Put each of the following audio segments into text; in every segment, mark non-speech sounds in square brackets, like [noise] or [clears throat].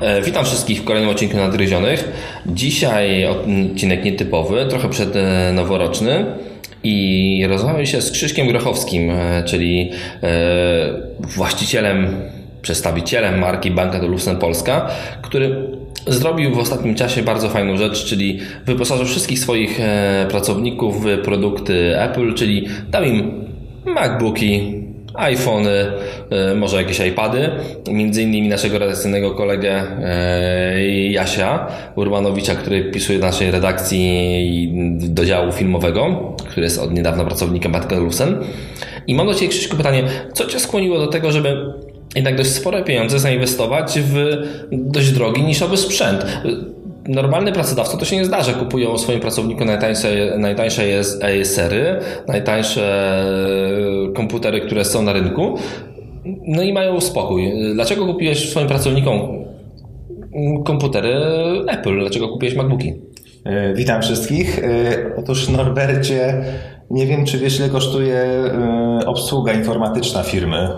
E, witam wszystkich w kolejnym odcinku Nadgryzionych. Dzisiaj odcinek nietypowy, trochę przednoworoczny i rozmawiam się z Krzyszkiem Grochowskim, e, czyli e, właścicielem, przedstawicielem marki Banka Dolusen Polska, który zrobił w ostatnim czasie bardzo fajną rzecz, czyli wyposażył wszystkich swoich pracowników w produkty Apple, czyli dał im MacBooki, iPhony, e, może jakieś iPady. Między innymi naszego redakcyjnego kolegę e, Jasia Urbanowicza, który pisuje w naszej redakcji do działu filmowego, który jest od niedawna pracownikiem Batka Lusen. I mam do Ciebie Krzyśku pytanie, co Cię skłoniło do tego, żeby jednak dość spore pieniądze zainwestować w dość drogi, niszowy sprzęt? Normalny pracodawca to się nie zdarza. Kupują swoim pracownikom najtańsze, najtańsze sery, najtańsze komputery, które są na rynku. No i mają spokój. Dlaczego kupiłeś swoim pracownikom komputery Apple? Dlaczego kupiłeś MacBooki? E, witam wszystkich. E, otóż Norbercie, nie wiem, czy wiesz, ile kosztuje e, obsługa informatyczna firmy.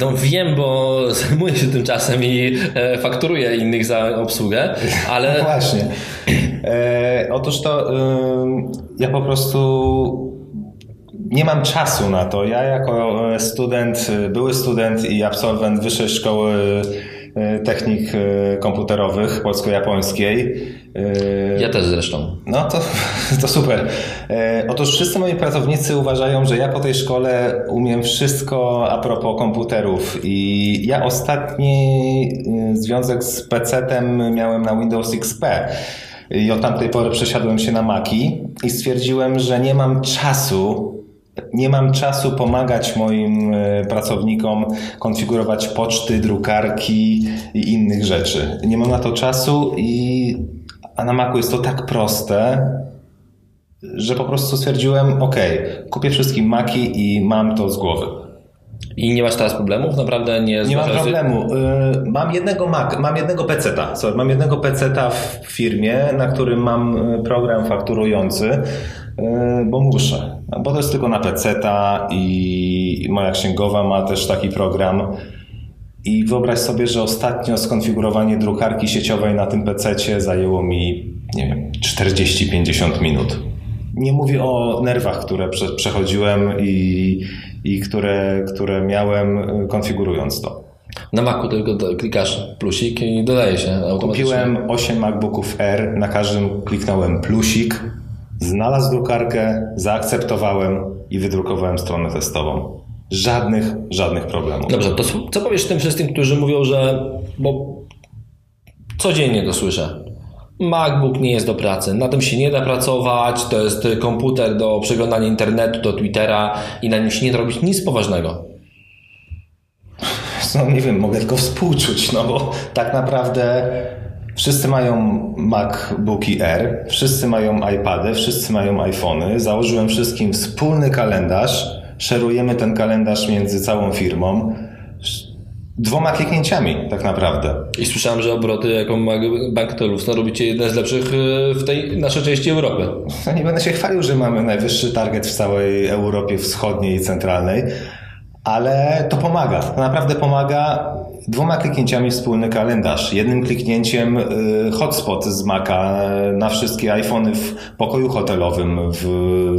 No wiem, bo [laughs] zajmuję się tym czasem i fakturuję innych za obsługę, ale... No właśnie. Otóż to ja po prostu nie mam czasu na to. Ja jako student, były student i absolwent Wyższej Szkoły Technik Komputerowych Polsko-Japońskiej Yy, ja też zresztą. No to, [laughs] to super. Otóż wszyscy moi pracownicy uważają, że ja po tej szkole umiem wszystko a propos komputerów i ja ostatni związek z PC-tem miałem na Windows XP. I od tamtej pory przesiadłem się na Maki i stwierdziłem, że nie mam czasu nie mam czasu pomagać moim pracownikom konfigurować poczty, drukarki i innych rzeczy. Nie mam na to czasu i a na Macu jest to tak proste, że po prostu stwierdziłem, ok, kupię wszystkim Maki i mam to z głowy. I nie masz teraz problemów? Naprawdę nie Nie mam problemu. Y, mam jednego Mac, mam jednego peceta. Sorry, mam jednego peceta w firmie, na którym mam y, program fakturujący, y, bo muszę. Bo to jest tylko na peceta i moja księgowa ma też taki program. I wyobraź sobie, że ostatnio skonfigurowanie drukarki sieciowej na tym PC zajęło mi, nie wiem, 40-50 minut. Nie mówię o nerwach, które prze, przechodziłem i, i które, które miałem y, konfigurując to. Na Macu tylko klikasz plusik i dodaje się automatycznie. Kupiłem 8 MacBooków R, na każdym kliknąłem plusik, znalazł drukarkę, zaakceptowałem i wydrukowałem stronę testową. Żadnych, żadnych problemów. Dobrze, to co powiesz tym wszystkim, którzy mówią, że bo codziennie to słyszę. MacBook nie jest do pracy, na tym się nie da pracować, to jest komputer do przeglądania internetu, do Twittera i na nim się nie da robić nic poważnego. No nie wiem, mogę tylko współczuć, no bo tak naprawdę wszyscy mają MacBooki R, wszyscy mają iPady, wszyscy mają iPhony. Założyłem wszystkim wspólny kalendarz, szerujemy ten kalendarz między całą firmą dwoma kliknięciami tak naprawdę. I słyszałem, że obroty jako Bank Telufna robicie jedne z lepszych e, w tej naszej części Europy. No [laughs] nie będę się chwalił, że mamy najwyższy target w całej Europie Wschodniej i Centralnej, ale to pomaga. To naprawdę pomaga. Dwoma kliknięciami wspólny kalendarz. Jednym kliknięciem e, hotspot z Maca na wszystkie iPhony w pokoju hotelowym, w,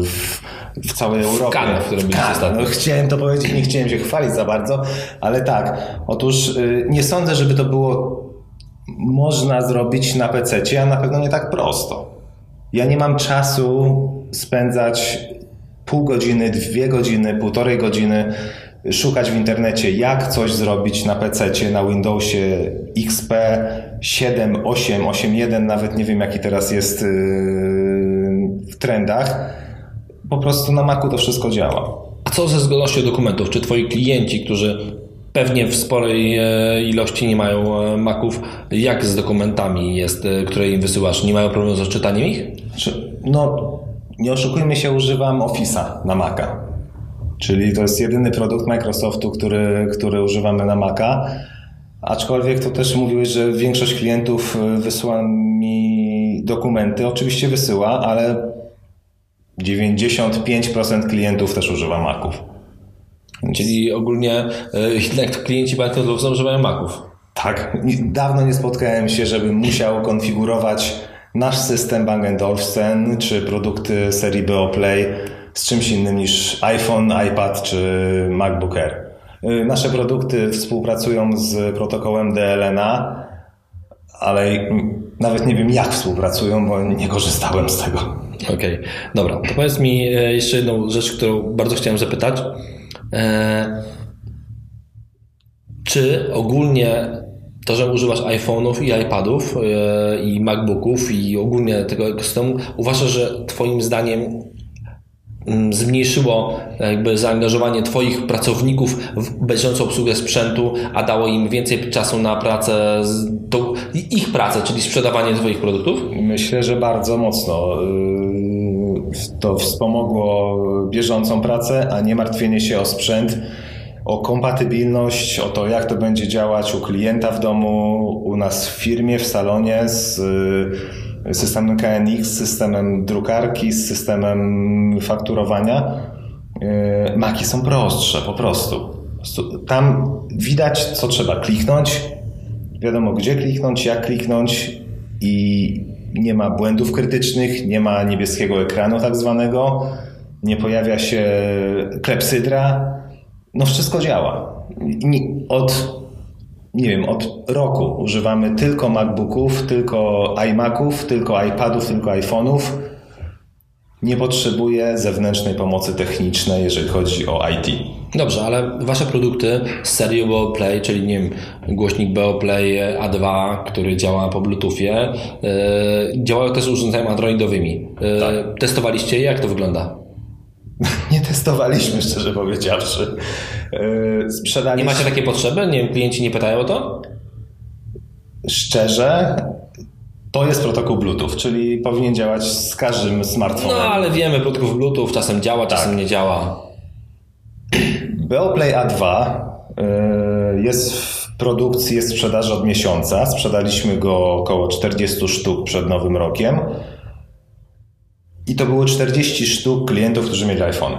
w w całej Europie. W Cannes, w którym tak, no, chciałem to powiedzieć, nie chciałem się chwalić za bardzo, ale tak. Otóż y, nie sądzę, żeby to było można zrobić na PC, a na pewno nie tak prosto. Ja nie mam czasu spędzać pół godziny, dwie godziny, półtorej godziny szukać w internecie, jak coś zrobić na PC, na Windowsie XP 7, 8, 8.1, nawet nie wiem jaki teraz jest y, w trendach po prostu na Macu to wszystko działa. A co ze zgodnością dokumentów? Czy twoi klienci, którzy pewnie w sporej e, ilości nie mają e, Maców, jak z dokumentami jest, e, które im wysyłasz? Nie mają problemu z odczytaniem ich? No, nie oszukujmy się, używam Office'a na Maca. Czyli to jest jedyny produkt Microsoftu, który, który używamy na Maca. Aczkolwiek to też mówiłeś, że większość klientów wysyła mi dokumenty. Oczywiście wysyła, ale 95% klientów też używa Maców. Czyli ogólnie e, jednak klienci bankowych używają Maców. Tak, dawno nie spotkałem się, żebym musiał konfigurować nasz system Bang Olufsen czy produkty serii BO Play z czymś innym niż iPhone, iPad czy MacBook Air. Y, nasze produkty współpracują z protokołem DLNA, ale nawet nie wiem jak współpracują, bo nie korzystałem z tego. Okej, okay. dobra. To powiedz mi e, jeszcze jedną rzecz, którą bardzo chciałem zapytać. E, czy ogólnie to, że używasz iPhone'ów i iPadów e, i MacBooków i ogólnie tego ekosystemu, uważasz, że Twoim zdaniem zmniejszyło jakby zaangażowanie Twoich pracowników w bieżącą obsługę sprzętu, a dało im więcej czasu na pracę, ich pracę, czyli sprzedawanie Twoich produktów? Myślę, że bardzo mocno. Yy, to wspomogło bieżącą pracę, a nie martwienie się o sprzęt o kompatybilność, o to, jak to będzie działać u klienta w domu, u nas w firmie, w salonie z y, systemem KNX, z systemem drukarki, z systemem fakturowania. Y, Maki są prostsze, po prostu. Tam widać, co trzeba kliknąć, wiadomo gdzie kliknąć, jak kliknąć i nie ma błędów krytycznych, nie ma niebieskiego ekranu tak zwanego, nie pojawia się klepsydra, no wszystko działa. Od, nie wiem, od roku używamy tylko MacBooków, tylko iMaców, tylko iPadów, tylko iPhone'ów. Nie potrzebuję zewnętrznej pomocy technicznej, jeżeli chodzi o IT. Dobrze, ale wasze produkty z serii BeoPlay, czyli nie wiem, głośnik BeoPlay A2, który działa po Bluetoothie, yy, działają też urządzeniami androidowymi. Yy, tak. Testowaliście je? Jak to wygląda? [laughs] nie testowaliśmy, szczerze powiedziawszy. E, sprzedaliśmy... Nie macie takiej potrzeby? Nie, klienci nie pytają o to? Szczerze, to jest protokół Bluetooth, czyli powinien działać z każdym smartfonem. No, ale wiemy, protokół Bluetooth czasem działa, tak. czasem nie działa. Beoplay A2 e, jest w produkcji, jest w sprzedaży od miesiąca. Sprzedaliśmy go około 40 sztuk przed nowym rokiem. I to było 40 sztuk klientów, którzy mieli iPhone.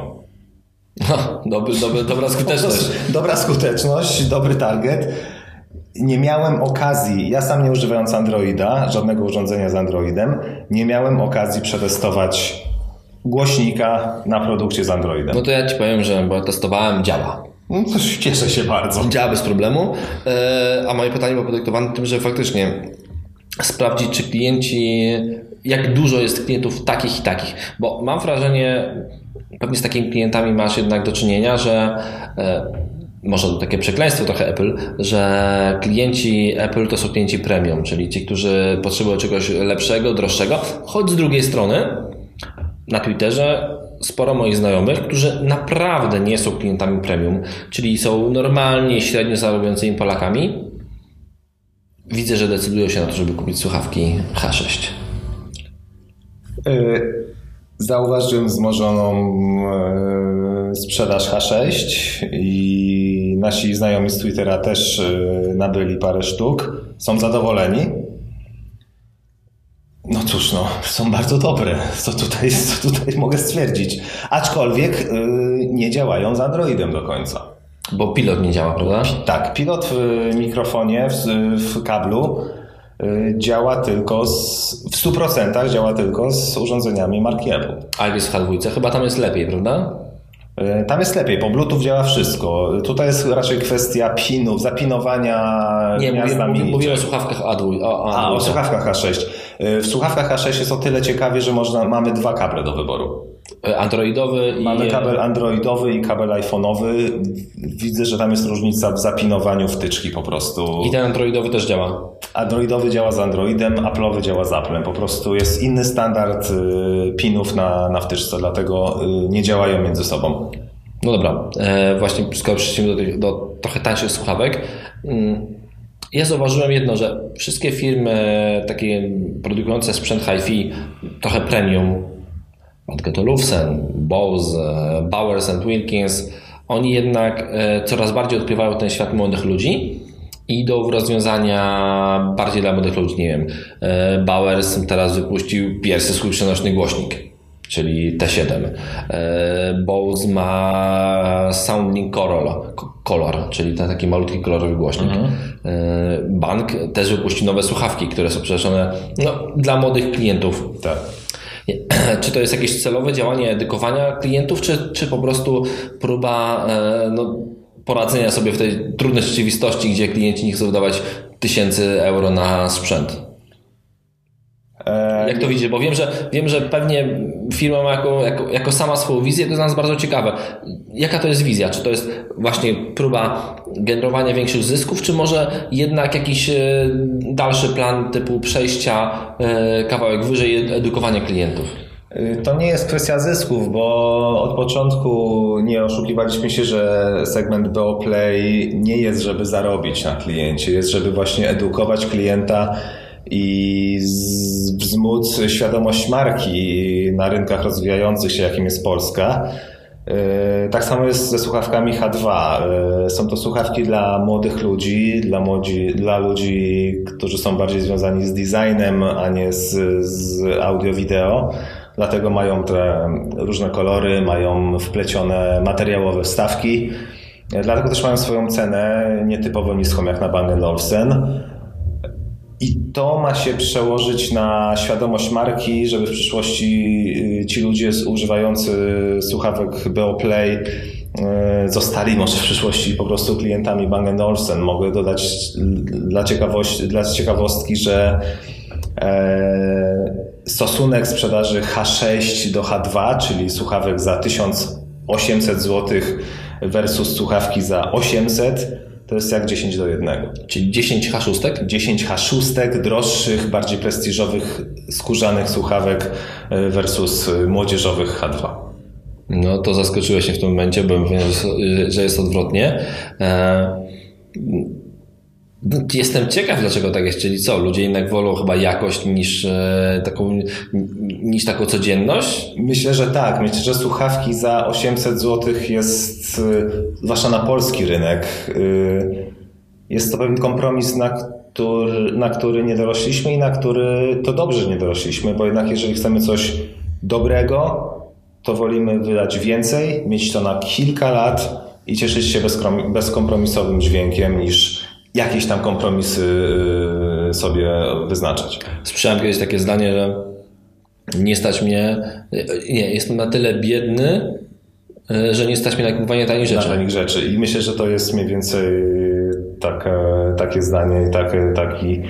No, dobry, dobry, dobra skuteczność. dobra skuteczność, dobry target. Nie miałem okazji, ja sam nie używając Androida, żadnego urządzenia z Androidem, nie miałem okazji przetestować głośnika na produkcie z Androidem. No to ja Ci powiem, że bo testowałem, działa. No cieszę się bardzo. Działa bez problemu. E, a moje pytanie było podyktowane tym, że faktycznie sprawdzić, czy klienci jak dużo jest klientów takich i takich, bo mam wrażenie, pewnie z takimi klientami masz jednak do czynienia, że e, może takie przekleństwo trochę Apple, że klienci Apple to są klienci premium, czyli ci, którzy potrzebują czegoś lepszego, droższego, choć z drugiej strony na Twitterze sporo moich znajomych, którzy naprawdę nie są klientami premium, czyli są normalnie średnio zarabiającymi Polakami, widzę, że decydują się na to, żeby kupić słuchawki H6. E, zauważyłem wzmożoną e, sprzedaż H6 i nasi znajomi z Twittera też e, nabyli parę sztuk. Są zadowoleni. No cóż, no, są bardzo dobre. Co tutaj, co tutaj mogę stwierdzić? Aczkolwiek nie działają z Androidem do końca. Bo pilot nie działa, prawda? Tak, pilot w mikrofonie, w, w kablu działa tylko z, w 100% działa tylko z urządzeniami marki Apple. A jest w H2? Chyba tam jest lepiej, prawda? Y, tam jest lepiej, po Bluetooth działa wszystko. Tutaj jest raczej kwestia pinów, zapinowania Nie, mówię, mówię o słuchawkach A2. O, A, o słuchawkach H6. Y, w słuchawkach H6 jest o tyle ciekawie, że można, mamy dwa kable do wyboru. Androidowy i... Mamy kabel androidowy i kabel iPhone'owy. Widzę, że tam jest różnica w zapinowaniu wtyczki po prostu. I ten androidowy też działa? Androidowy działa z Androidem, Apple'owy działa z Applem. Po prostu jest inny standard y, pinów na, na wtyczce, dlatego y, nie działają między sobą. No dobra, e, właśnie skoro przejdziemy do, do trochę tańszych słuchawek, mm, ja zauważyłem jedno, że wszystkie firmy takie produkujące sprzęt hi-fi, trochę premium, Adget Olufsen, Bose, Bowers and Wilkins, oni jednak e, coraz bardziej odkrywają ten świat młodych ludzi i idą w rozwiązania bardziej dla młodych ludzi. Nie wiem, e, Bowers teraz wypuścił pierwszy swój przenośny głośnik. czyli T7. E, Bose ma Soundlink Color, Color czyli ten taki malutki kolorowy głośnik. Mhm. E, bank też wypuścił nowe słuchawki, które są przeznaczone no, dla młodych klientów. Tak. [clears throat] Czy to jest jakieś celowe działanie edykowania klientów, czy, czy po prostu próba no, poradzenia sobie w tej trudnej rzeczywistości, gdzie klienci nie chcą wydawać tysięcy euro na sprzęt? Jak to widzisz? Bo wiem, że wiem, że pewnie firma ma jako, jako, jako sama swoją wizję, to jest dla nas bardzo ciekawe. Jaka to jest wizja? Czy to jest właśnie próba generowania większych zysków, czy może jednak jakiś e, dalszy plan typu przejścia e, kawałek wyżej, edukowania klientów? To nie jest kwestia zysków, bo od początku nie oszukiwaliśmy się, że segment BO Play nie jest, żeby zarobić na kliencie, jest, żeby właśnie edukować klienta i wzmóc świadomość marki na rynkach rozwijających się, jakim jest Polska. E, tak samo jest ze słuchawkami H2. E, są to słuchawki dla młodych ludzi, dla, młodzi, dla ludzi, którzy są bardziej związani z designem, a nie z, z audio-wideo. Dlatego mają te różne kolory, mają wplecione materiałowe wstawki. E, dlatego też mają swoją cenę nietypowo niską jak na Bang Olufsen. I to ma się przełożyć na świadomość marki, żeby w przyszłości y, ci ludzie używający słuchawek Beoplay y, zostali może w przyszłości po prostu klientami Bang Olufsen. Mogę dodać dla, ciekawości, dla ciekawostki, że e, stosunek sprzedaży H6 do H2, czyli słuchawek za 1800 zł versus słuchawki za 800 to jest jak 10 do 1. Czyli 10 H6? 10 H6 droższych, bardziej prestiżowych, skórzanych słuchawek e, versus e, młodzieżowych H2. No to zaskoczyłeś się w tym momencie, bo mówię, że jest odwrotnie. Jestem ciekaw, dlaczego tak jest, czyli co, ludzie jednak wolą chyba jakość niż e, taką, niż taką codzienność? Myślę, że tak. Myślę, że słuchawki za 800 zł jest, e, zwłaszcza na polski rynek, e, jest to pewien kompromis, na który, na który nie dorośliśmy i na który to dobrze, nie dorośliśmy, bo jednak jeżeli chcemy coś dobrego, to wolimy wydać więcej, mieć to na kilka lat i cieszyć się bezkompromisowym dźwiękiem niż jakieś tam kompromisy y, sobie wyznaczać. Słyszałem kiedyś takie zdanie, że nie stać mnie, nie, jestem na tyle biedny, y, że nie stać mnie na kupowanie tanich rzeczy. Na tanich rzeczy. I myślę, że to jest mniej więcej takie, takie zdanie i taki, yy...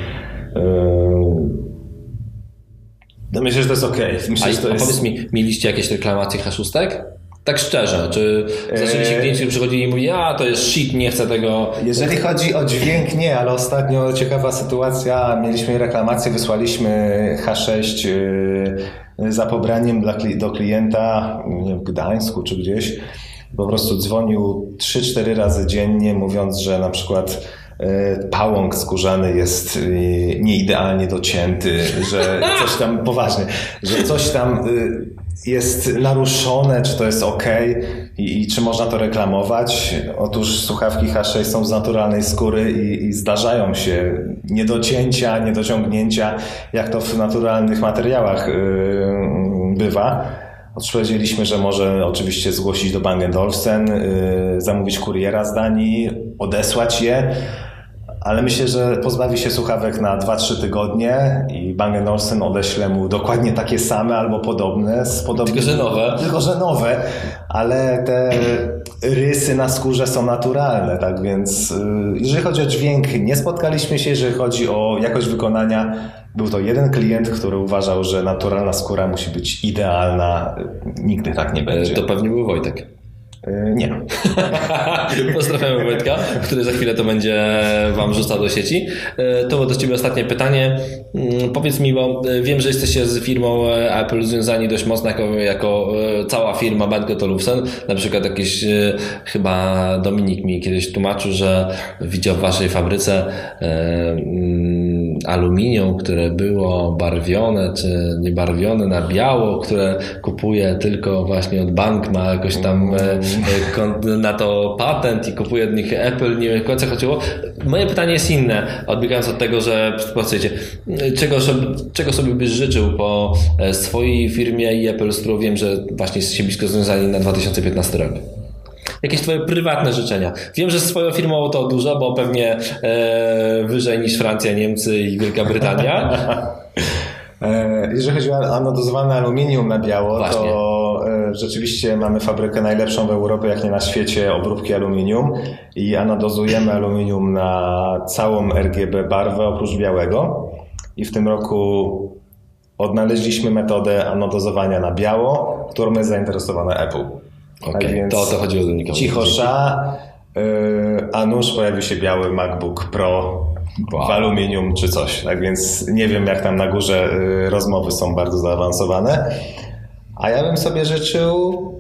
no myślę, że to jest ok. Myślę, a, że to jest... powiedz mi, mieliście jakieś reklamacje haszustek? Tak szczerze, czy zaczęli się klienci, którzy przychodzili i mówili, a to jest shit, nie chcę tego. Jeżeli chodzi o dźwięk, nie, ale ostatnio ciekawa sytuacja, mieliśmy reklamację, wysłaliśmy H6 y, za pobraniem do klienta w Gdańsku czy gdzieś. Po prostu dzwonił 3-4 razy dziennie, mówiąc, że na przykład y, pałąk skórzany jest y, nieidealnie docięty, że coś tam poważnie, że coś tam jest naruszone, czy to jest ok i, i, czy można to reklamować. Otóż słuchawki H6 są z naturalnej skóry i, i zdarzają się niedocięcia, niedociągnięcia, jak to w naturalnych materiałach yy, bywa. Odpowiedzieliśmy, że może oczywiście zgłosić do Bang Olufsen, yy, zamówić kuriera z Danii, odesłać je ale myślę, że pozbawi się słuchawek na 2-3 tygodnie i Bang Olufsen odeśle mu dokładnie takie same albo podobne. Z tylko, że nowe. Tylko, że nowe, ale te rysy na skórze są naturalne, tak więc y, jeżeli chodzi o dźwięk, nie spotkaliśmy się, jeżeli chodzi o jakość wykonania, był to jeden klient, który uważał, że naturalna skóra musi być idealna. Nigdy tak nie będzie. To pewnie był Wojtek. E, nie. [laughs] Pozdrawiamy Wojtka, który za chwilę to będzie Wam rzucał do sieci. E, to do Ciebie ostatnie pytanie. Mm, powiedz mi, bo e, wiem, że jesteście z firmą Apple związani dość mocno jako, jako cała firma Bank Olufsen. Na przykład jakiś chyba Dominik mi kiedyś tłumaczył, że widział w Waszej fabryce mm, aluminium, które było barwione czy niebarwione na biało, które kupuje tylko właśnie od bank, ma jakoś tam e, na to patent i kupuje od nich Apple, nie wiem, w końcu chodziło. Moje pytanie jest inne, odbiegając od tego, że pracujecie. Czego, czego sobie byś życzył po e, swojej firmie i Apple, z którą wiem, że właśnie jesteście blisko związani na 2015 rok? Jakieś twoje prywatne życzenia. Wiem, że swoją firmą to dużo, bo pewnie e, wyżej niż Francja, Niemcy i Wielka Brytania. [laughs] E, jeżeli chodzi o anodozowane aluminium na biało, Właśnie. to e, rzeczywiście mamy fabrykę najlepszą w Europie, jak nie na świecie, obróbki aluminium i anodozujemy aluminium na całą RGB barwę oprócz białego. I w tym roku odnaleźliśmy metodę anodozowania na biało, którą jest zainteresowane Apple. Okay, tak to o to chodziło do nikogo. Cicho sza, yy, a nuż pojawił się biały MacBook Pro wow. w aluminium czy coś. Tak więc nie wiem, jak tam na górze yy, rozmowy są bardzo zaawansowane. A ja bym sobie życzył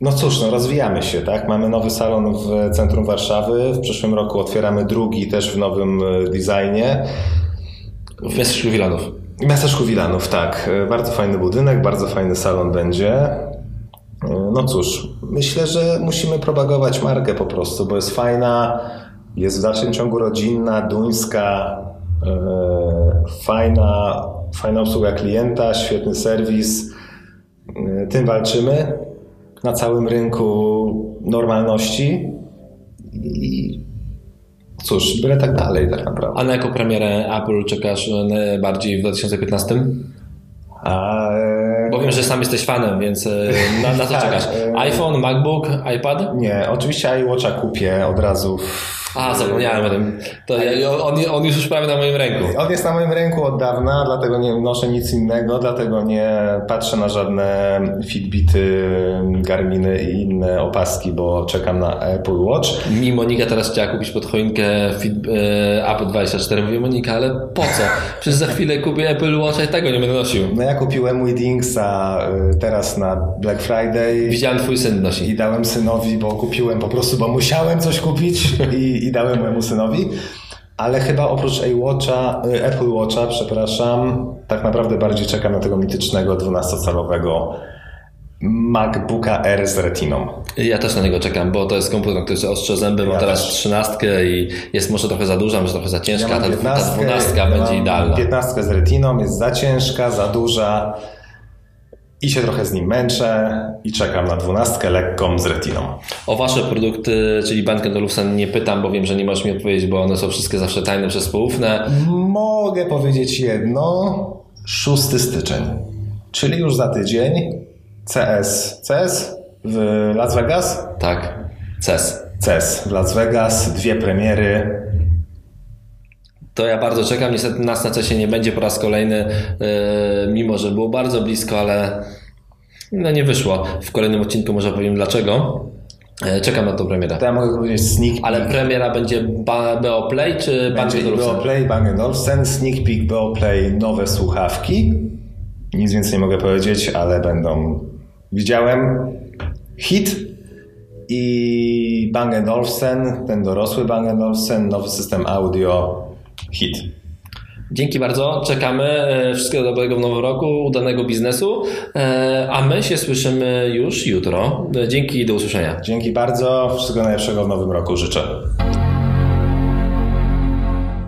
no cóż, no rozwijamy się, tak? Mamy nowy salon w centrum Warszawy. W przyszłym roku otwieramy drugi też w nowym y, designie. W Miasteczku Wilanów. W Miasteczku Wilanów, tak. Y, bardzo fajny budynek, bardzo fajny salon będzie. No cóż, myślę, że musimy propagować markę po prostu, bo jest fajna, jest w dalszym ciągu rodzinna, duńska, e, fajna, fajna obsługa klienta, świetny serwis. E, tym walczymy na całym rynku normalności i cóż, byle tak dalej tak naprawdę. A na jaką premierę Apple czekasz najbardziej w 2015? A, e, Bo wiem, że sam jesteś fanem, więc e, na, na co [laughs] tak, czekasz? E, iPhone, MacBook, iPad? Nie, oczywiście iWatcha kupię od razu a, zapomniałem o tym. To ja, on, on już już prawie na moim ręku. On jest na moim ręku od dawna, dlatego nie noszę nic innego, dlatego nie patrzę na żadne Fitbity, Garminy i inne opaski, bo czekam na Apple Watch. Mi Monika teraz chciała kupić pod choinkę Fit, e, Apple 24. Mówię, Monika, ale po co? Przecież za chwilę kupię Apple Watch i tego nie będę nosił. No ja kupiłem Withingsa e, teraz na Black Friday. Widziałem twój syn nosi. I dałem synowi, bo kupiłem po prostu, bo musiałem coś kupić i, i dałem mojemu synowi. Ale chyba oprócz Watcha, y, Apple Watcha, przepraszam, tak naprawdę bardziej czekam na tego mitycznego 12-calowego MacBooka R z retiną. Ja też na niego czekam, bo to jest komputer, który się ostrze zęby, ja mam teraz trzynastkę i jest może trochę za duża, może trochę za ciężka, ja ta, dwunastka będzie ja idealna. Piętnastkę z retiną jest za ciężka, za duża i się trochę z nim męczę i czekam na dwunastkę lekką z retiną. O wasze produkty, czyli Bank Olufsen nie pytam, bo wiem, że nie możesz mi odpowiedzieć, bo one są wszystkie zawsze tajne przez poufne. Mogę powiedzieć jedno. 6 styczeń, czyli już za tydzień CS. CS w Las Vegas? Tak, CES. CES w Las Vegas, dwie premiery to ja bardzo czekam. Niestety nas na CESie nie będzie po raz kolejny, e, mimo że było bardzo blisko, ale no nie wyszło. W kolejnym odcinku może powiem dlaczego. E, czekam na tą premierę. To ja mogę powiedzieć sneak peek. Ale premiera będzie BO Play czy Bang BO Play, Bang Olufsen, sneak peek BO Play, nowe słuchawki. Nic więcej nie mogę powiedzieć, ale będą... Widziałem hit i Bang Olufsen, ten dorosły Bang Olufsen, nowy system audio hit. Dzięki bardzo, czekamy. E, wszystkiego dobrego w nowym roku, udanego biznesu, e, a my się słyszymy już jutro. E, dzięki i do usłyszenia. Dzięki bardzo, wszystkiego najlepszego w nowym roku życzę.